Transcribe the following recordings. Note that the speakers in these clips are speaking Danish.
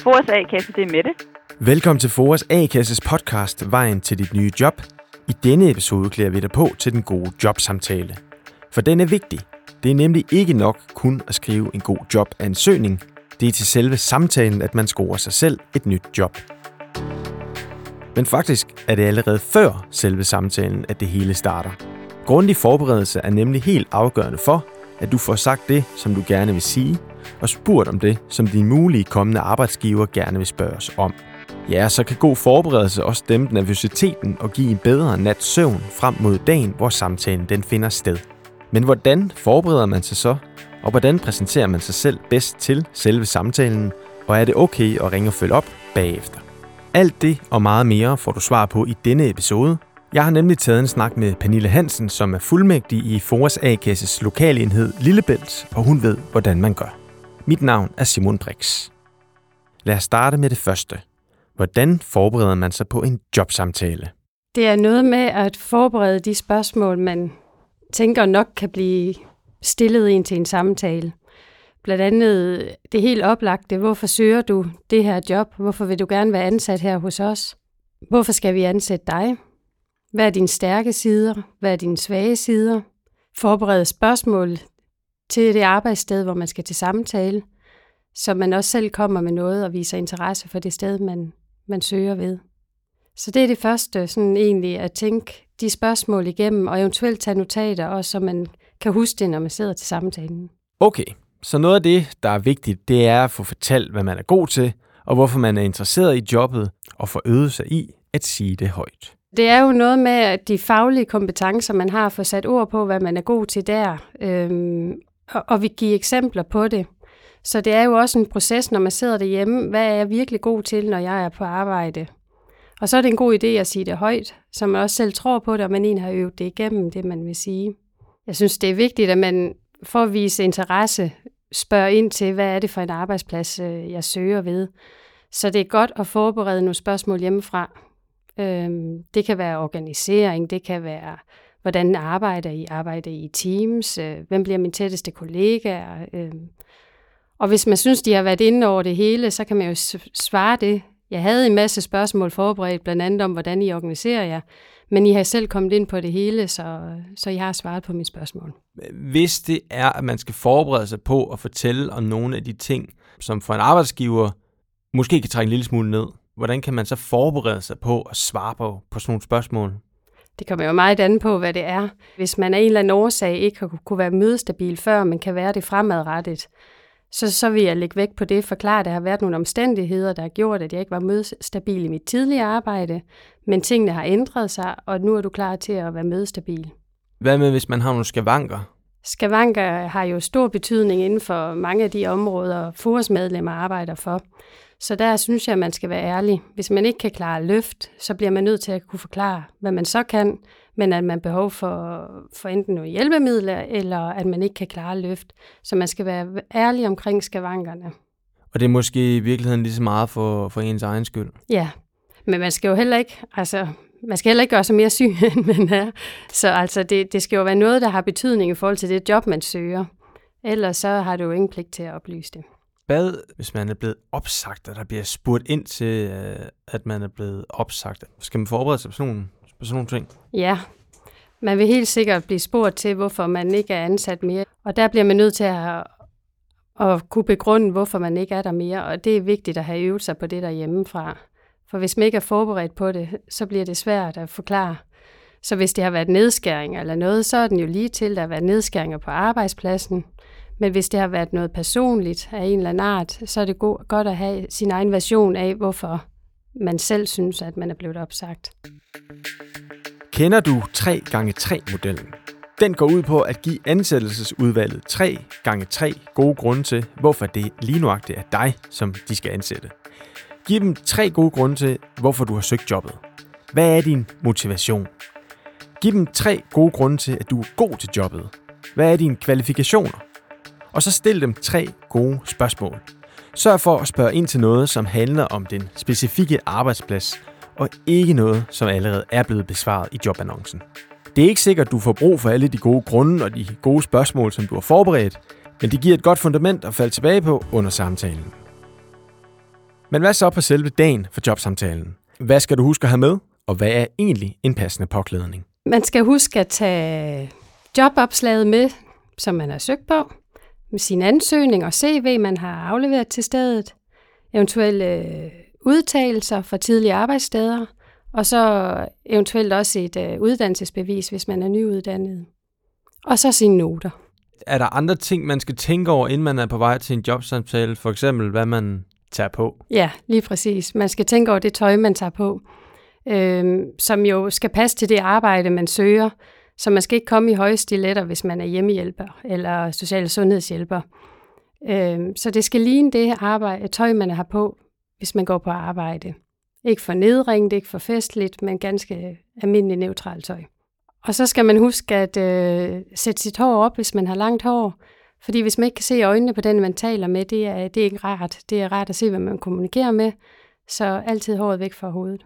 Foras A-kasse, det er Mette. Velkommen til Foras A-kasses podcast Vejen til dit nye job. I denne episode klæder vi dig på til den gode jobsamtale. For den er vigtig. Det er nemlig ikke nok kun at skrive en god jobansøgning. Det er til selve samtalen, at man scorer sig selv et nyt job. Men faktisk er det allerede før selve samtalen, at det hele starter. Grundig forberedelse er nemlig helt afgørende for, at du får sagt det, som du gerne vil sige, og spurgt om det, som din mulige kommende arbejdsgiver gerne vil spørge os om. Ja, så kan god forberedelse også dæmpe nervøsiteten og give en bedre nat søvn frem mod dagen, hvor samtalen den finder sted. Men hvordan forbereder man sig så? Og hvordan præsenterer man sig selv bedst til selve samtalen? Og er det okay at ringe og følge op bagefter? Alt det og meget mere får du svar på i denne episode. Jeg har nemlig taget en snak med Pernille Hansen, som er fuldmægtig i Foras A-kasses lokalenhed Lillebælt, og hun ved, hvordan man gør. Mit navn er Simon Brix. Lad os starte med det første. Hvordan forbereder man sig på en jobsamtale? Det er noget med at forberede de spørgsmål, man tænker nok kan blive stillet ind til en samtale. Blandt andet det helt oplagte, hvorfor søger du det her job? Hvorfor vil du gerne være ansat her hos os? Hvorfor skal vi ansætte dig? Hvad er dine stærke sider? Hvad er dine svage sider? Forberede spørgsmål til det arbejdssted, hvor man skal til samtale, så man også selv kommer med noget og viser interesse for det sted, man, man søger ved. Så det er det første, sådan egentlig at tænke de spørgsmål igennem, og eventuelt tage notater, også så man kan huske det, når man sidder til samtalen. Okay, så noget af det, der er vigtigt, det er at få fortalt, hvad man er god til, og hvorfor man er interesseret i jobbet, og få øvet sig i at sige det højt. Det er jo noget med at de faglige kompetencer, man har, få sat ord på, hvad man er god til der, øhm, og, og vi giver eksempler på det. Så det er jo også en proces, når man sidder derhjemme. Hvad er jeg virkelig god til, når jeg er på arbejde? Og så er det en god idé at sige det højt, så man også selv tror på det, og man egentlig har øvet det igennem, det man vil sige. Jeg synes, det er vigtigt, at man for at vise interesse spørger ind til, hvad er det for en arbejdsplads, øh, jeg søger ved. Så det er godt at forberede nogle spørgsmål hjemmefra. Øhm, det kan være organisering, det kan være, hvordan arbejder I? Arbejder I i teams? Øh, hvem bliver min tætteste kollegaer? Øh, og hvis man synes, de har været inde over det hele, så kan man jo svare det. Jeg havde en masse spørgsmål forberedt, blandt andet om, hvordan I organiserer jer. Men I har selv kommet ind på det hele, så, så I har svaret på mine spørgsmål. Hvis det er, at man skal forberede sig på at fortælle om nogle af de ting, som for en arbejdsgiver måske kan trække en lille smule ned, hvordan kan man så forberede sig på at svare på, på sådan nogle spørgsmål? Det kommer jo meget an på, hvad det er. Hvis man af en eller anden årsag ikke har kunne være mødestabil før, men kan være det fremadrettet, så, så vil jeg lægge væk på det, forklare, at der har været nogle omstændigheder, der har gjort, at jeg ikke var mødestabil i mit tidligere arbejde, men tingene har ændret sig, og nu er du klar til at være mødestabil. Hvad med, hvis man har nogle skavanker? Skavanker har jo stor betydning inden for mange af de områder, FORS medlemmer arbejder for. Så der synes jeg, at man skal være ærlig. Hvis man ikke kan klare løft, så bliver man nødt til at kunne forklare, hvad man så kan, men at man behov for, for enten nogle hjælpemidler, eller at man ikke kan klare løft. Så man skal være ærlig omkring skavankerne. Og det er måske i virkeligheden lige så meget for, for ens egen skyld? Ja, men man skal jo heller ikke, altså, man skal heller ikke gøre sig mere syg, end man er. Så altså, det, det skal jo være noget, der har betydning i forhold til det job, man søger. Ellers så har du jo ingen pligt til at oplyse det bad, hvis man er blevet opsagt, og der bliver spurgt ind til, øh, at man er blevet opsagt? Skal man forberede sig på sådan nogle, på sådan nogle ting? Ja, man vil helt sikkert blive spurgt til, hvorfor man ikke er ansat mere. Og der bliver man nødt til at, at kunne begrunde, hvorfor man ikke er der mere. Og det er vigtigt at have øvet sig på det der hjemmefra. For hvis man ikke er forberedt på det, så bliver det svært at forklare. Så hvis det har været nedskæringer eller noget, så er den jo lige til, at der har været nedskæringer på arbejdspladsen. Men hvis det har været noget personligt af en eller anden art, så er det godt at have sin egen version af, hvorfor man selv synes, at man er blevet opsagt. Kender du 3x3-modellen? Den går ud på at give ansættelsesudvalget 3 gange 3 gode grunde til, hvorfor det lige nuagtigt er dig, som de skal ansætte. Giv dem tre gode grunde til, hvorfor du har søgt jobbet. Hvad er din motivation? Giv dem tre gode grunde til, at du er god til jobbet. Hvad er dine kvalifikationer? Og så stil dem tre gode spørgsmål. Sørg for at spørge ind til noget, som handler om den specifikke arbejdsplads, og ikke noget, som allerede er blevet besvaret i jobannoncen. Det er ikke sikkert, at du får brug for alle de gode grunde og de gode spørgsmål, som du har forberedt, Men det giver et godt fundament at falde tilbage på under samtalen. Men hvad så på selve dagen for jobsamtalen? Hvad skal du huske at have med, og hvad er egentlig en passende påklædning? Man skal huske at tage jobopslaget med, som man har søgt på, med sin ansøgning og CV, man har afleveret til stedet, eventuelle øh, udtalelser fra tidligere arbejdssteder, og så eventuelt også et øh, uddannelsesbevis, hvis man er nyuddannet. Og så sine noter. Er der andre ting, man skal tænke over, inden man er på vej til en jobsamtale? For eksempel, hvad man tager på? Ja, lige præcis. Man skal tænke over det tøj, man tager på, øh, som jo skal passe til det arbejde, man søger. Så man skal ikke komme i høje stiletter, hvis man er hjemmehjælper eller social sundhedshjælper. Øhm, så det skal ligne det arbejde, tøj, man har på, hvis man går på arbejde. Ikke for nedringet, ikke for festligt, men ganske almindeligt neutralt tøj. Og så skal man huske at øh, sætte sit hår op, hvis man har langt hår. Fordi hvis man ikke kan se øjnene på den, man taler med, det er, det er ikke rart. Det er rart at se, hvad man kommunikerer med. Så altid håret væk fra hovedet.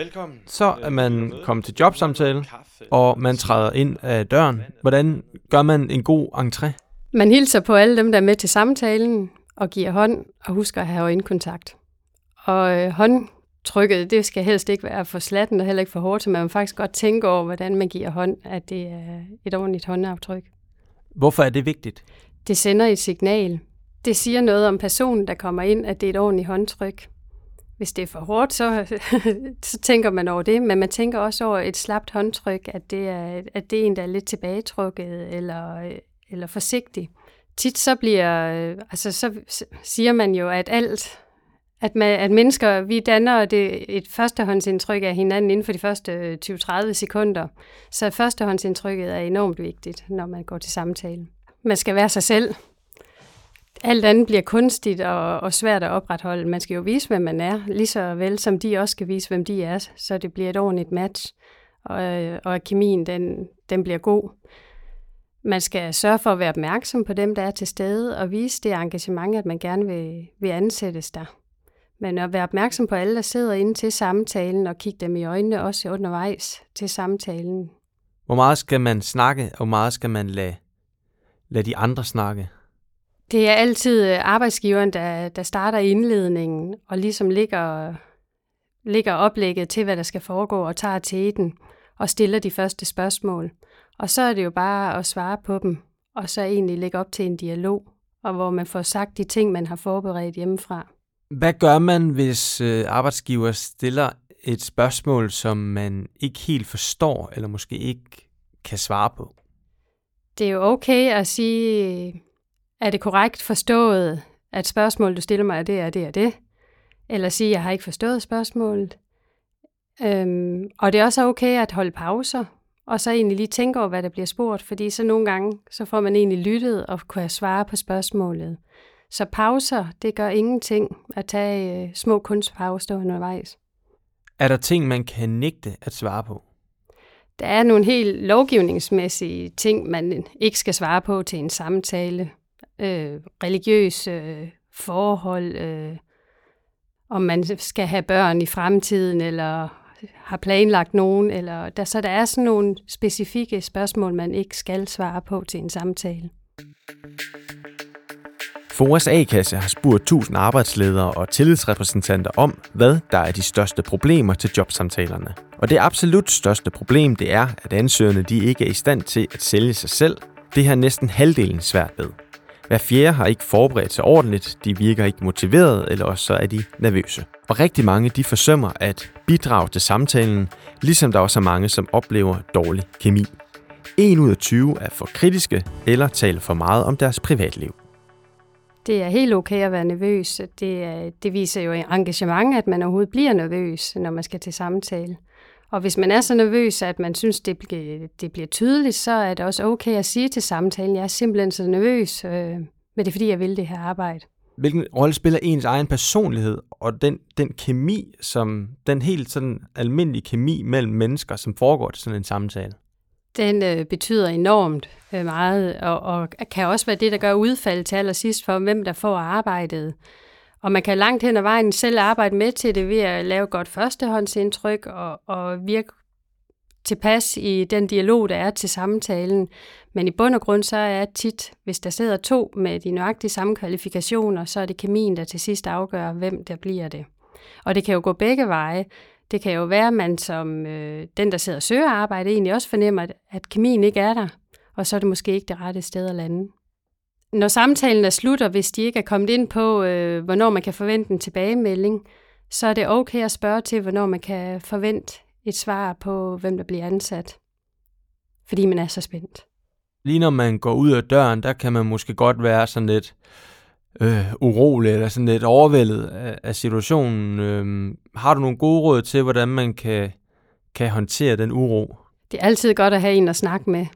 Velkommen. Så er man kommet til jobsamtale, og man træder ind af døren. Hvordan gør man en god entré? Man hilser på alle dem, der er med til samtalen, og giver hånd, og husker at have øjenkontakt. Og øh, håndtrykket, det skal helst ikke være for slatten og heller ikke for hårdt, så man må faktisk godt tænke over, hvordan man giver hånd, at det er et ordentligt håndaftryk. Hvorfor er det vigtigt? Det sender et signal. Det siger noget om personen, der kommer ind, at det er et ordentligt håndtryk. Hvis det er for hårdt, så, så tænker man over det, men man tænker også over et slapt håndtryk, at det er, at det er en, der er lidt tilbagetrukket eller, eller forsigtig. Tit så bliver, altså så siger man jo, at alt, at, man, at mennesker, vi danner det, et førstehåndsindtryk af hinanden inden for de første 20-30 sekunder. Så førstehåndsindtrykket er enormt vigtigt, når man går til samtale. Man skal være sig selv, alt andet bliver kunstigt og, og svært at opretholde. Man skal jo vise, hvem man er, lige så vel som de også skal vise, hvem de er, så det bliver et ordentligt match, og, øh, og kemien den, den bliver god. Man skal sørge for at være opmærksom på dem, der er til stede, og vise det engagement, at man gerne vil, vil ansættes der. Men at være opmærksom på alle, der sidder inde til samtalen, og kigge dem i øjnene også undervejs til samtalen. Hvor meget skal man snakke, og hvor meget skal man lade, lade de andre snakke? Det er altid øh, arbejdsgiveren, der, der starter indledningen og ligesom ligger, ligger oplægget til, hvad der skal foregå, og tager teten og stiller de første spørgsmål. Og så er det jo bare at svare på dem, og så egentlig lægge op til en dialog, og hvor man får sagt de ting, man har forberedt hjemmefra. Hvad gør man, hvis øh, arbejdsgiver stiller et spørgsmål, som man ikke helt forstår, eller måske ikke kan svare på? Det er jo okay at sige, er det korrekt forstået, at spørgsmålet, du stiller mig, er det, er det, er det? Eller sige, jeg har ikke forstået spørgsmålet. Øhm, og det er også okay at holde pauser, og så egentlig lige tænke over, hvad der bliver spurgt, fordi så nogle gange, så får man egentlig lyttet og kunne svare på spørgsmålet. Så pauser, det gør ingenting at tage øh, små kunstpauser undervejs. Er der ting, man kan nægte at svare på? Der er nogle helt lovgivningsmæssige ting, man ikke skal svare på til en samtale øh, religiøse øh, forhold, øh, om man skal have børn i fremtiden, eller har planlagt nogen, eller der, så der er sådan nogle specifikke spørgsmål, man ikke skal svare på til en samtale. Foras A-kasse har spurgt 1000 arbejdsledere og tillidsrepræsentanter om, hvad der er de største problemer til jobsamtalerne. Og det absolut største problem, det er, at ansøgerne de ikke er i stand til at sælge sig selv. Det har næsten halvdelen svært ved. Hver fjerde har ikke forberedt sig ordentligt, de virker ikke motiveret, eller også så er de nervøse. Og rigtig mange de forsømmer at bidrage til samtalen, ligesom der også er mange, som oplever dårlig kemi. 1 ud af 20 er for kritiske eller taler for meget om deres privatliv. Det er helt okay at være nervøs. Det, øh, det viser jo engagement, at man overhovedet bliver nervøs, når man skal til samtale. Og hvis man er så nervøs, at man synes, det bliver, det bliver tydeligt, så er det også okay at sige til samtalen, jeg er simpelthen så nervøs, øh, men det er fordi, jeg vil det her arbejde. Hvilken rolle spiller ens egen personlighed og den, den kemi, som den helt sådan almindelige kemi mellem mennesker, som foregår til sådan en samtale? Den øh, betyder enormt øh, meget, og, og kan også være det, der gør udfald til allersidst for, hvem der får arbejdet. Og man kan langt hen ad vejen selv arbejde med til det ved at lave godt førstehåndsindtryk og, og virke tilpas i den dialog, der er til samtalen. Men i bund og grund så er tit, hvis der sidder to med de nøjagtige samme kvalifikationer, så er det kemien, der til sidst afgør, hvem der bliver det. Og det kan jo gå begge veje. Det kan jo være, at man som øh, den, der sidder og søger arbejde, egentlig også fornemmer, at, at kemien ikke er der, og så er det måske ikke det rette sted at lande. Når samtalen er slut, og hvis de ikke er kommet ind på, øh, hvornår man kan forvente en tilbagemelding, så er det okay at spørge til, hvornår man kan forvente et svar på, hvem der bliver ansat. Fordi man er så spændt. Lige når man går ud af døren, der kan man måske godt være sådan lidt øh, urolig eller sådan lidt overvældet af, af situationen. Øh, har du nogle gode råd til, hvordan man kan, kan håndtere den uro? Det er altid godt at have en at snakke med.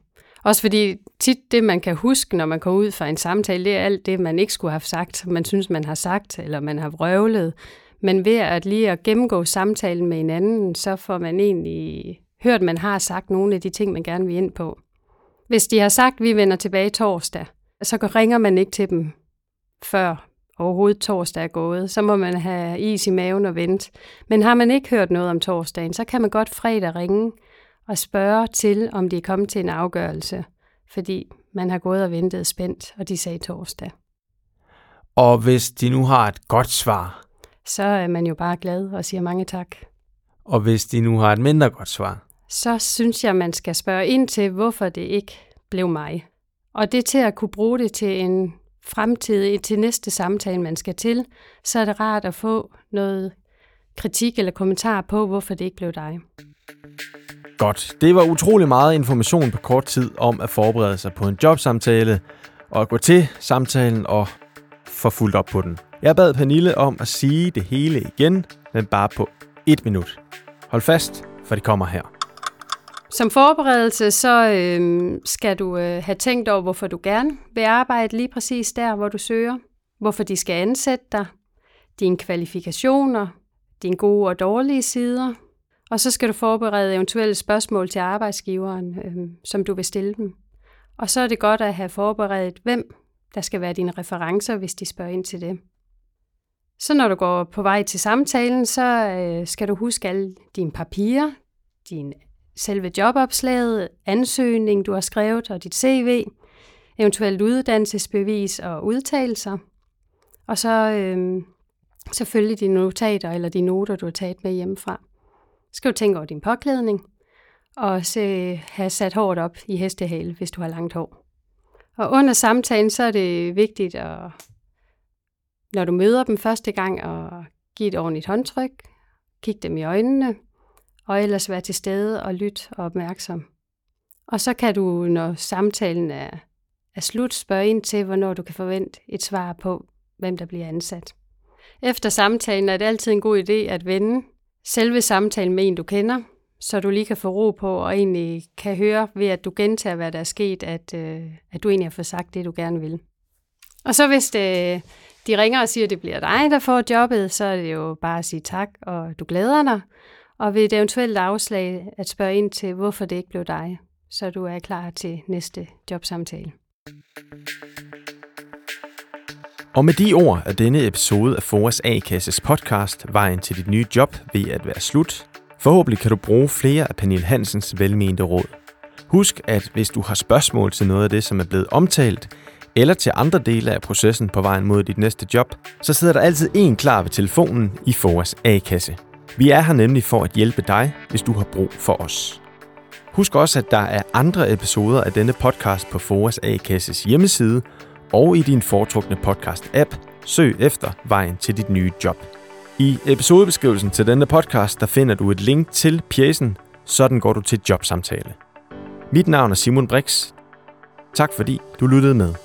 Også fordi tit det, man kan huske, når man kommer ud fra en samtale, det er alt det, man ikke skulle have sagt, man synes, man har sagt, eller man har vrøvlet. Men ved at lige at gennemgå samtalen med hinanden, så får man egentlig hørt, man har sagt nogle af de ting, man gerne vil ind på. Hvis de har sagt, at vi vender tilbage torsdag, så ringer man ikke til dem før overhovedet torsdag er gået. Så må man have is i maven og vente. Men har man ikke hørt noget om torsdagen, så kan man godt fredag ringe og spørge til, om de er kommet til en afgørelse. Fordi man har gået og ventet spændt, og de sagde torsdag. Og hvis de nu har et godt svar, så er man jo bare glad og siger mange tak. Og hvis de nu har et mindre godt svar? Så synes jeg, man skal spørge ind til, hvorfor det ikke blev mig. Og det til at kunne bruge det til en fremtid, til næste samtale, man skal til, så er det rart at få noget kritik eller kommentar på, hvorfor det ikke blev dig. Godt. Det var utrolig meget information på kort tid om at forberede sig på en jobsamtale og at gå til samtalen og få fuldt op på den. Jeg bad Pernille om at sige det hele igen, men bare på et minut. Hold fast, for det kommer her. Som forberedelse, så øh, skal du øh, have tænkt over, hvorfor du gerne vil arbejde lige præcis der, hvor du søger. Hvorfor de skal ansætte dig. Dine kvalifikationer. Dine gode og dårlige sider. Og så skal du forberede eventuelle spørgsmål til arbejdsgiveren, øh, som du vil stille dem. Og så er det godt at have forberedt, hvem der skal være dine referencer, hvis de spørger ind til det. Så når du går på vej til samtalen, så øh, skal du huske alle dine papirer, din selve jobopslaget, ansøgning, du har skrevet, og dit CV, eventuelt uddannelsesbevis og udtalelser. Og så øh, selvfølgelig dine notater eller de noter, du har taget med hjemmefra. Skal du tænke over din påklædning, og se, have sat håret op i hestehale, hvis du har langt hår. Og under samtalen, så er det vigtigt at når du møder dem første gang, og give et ordentligt håndtryk, kig dem i øjnene, og ellers være til stede og lytte og opmærksom. Og så kan du, når samtalen er, er slut, spørge ind til, hvornår du kan forvente et svar på, hvem der bliver ansat. Efter samtalen er det altid en god idé at vende selve samtalen med en, du kender, så du lige kan få ro på og egentlig kan høre ved, at du gentager, hvad der er sket, at, øh, at du egentlig har fået sagt det, du gerne vil. Og så hvis det, de ringer og siger, at det bliver dig, der får jobbet, så er det jo bare at sige tak, og du glæder dig. Og ved et eventuelt afslag at spørge ind til, hvorfor det ikke blev dig, så du er klar til næste jobsamtale. Og med de ord er denne episode af Foras A-kasses podcast Vejen til dit nye job ved at være slut. Forhåbentlig kan du bruge flere af Pernille Hansens velmente råd. Husk, at hvis du har spørgsmål til noget af det, som er blevet omtalt, eller til andre dele af processen på vejen mod dit næste job, så sidder der altid en klar ved telefonen i Foras A-kasse. Vi er her nemlig for at hjælpe dig, hvis du har brug for os. Husk også, at der er andre episoder af denne podcast på Foras A-kasses hjemmeside og i din foretrukne podcast-app. Søg efter vejen til dit nye job. I episodebeskrivelsen til denne podcast, der finder du et link til pjæsen, sådan går du til jobsamtale. Mit navn er Simon Brix. Tak fordi du lyttede med.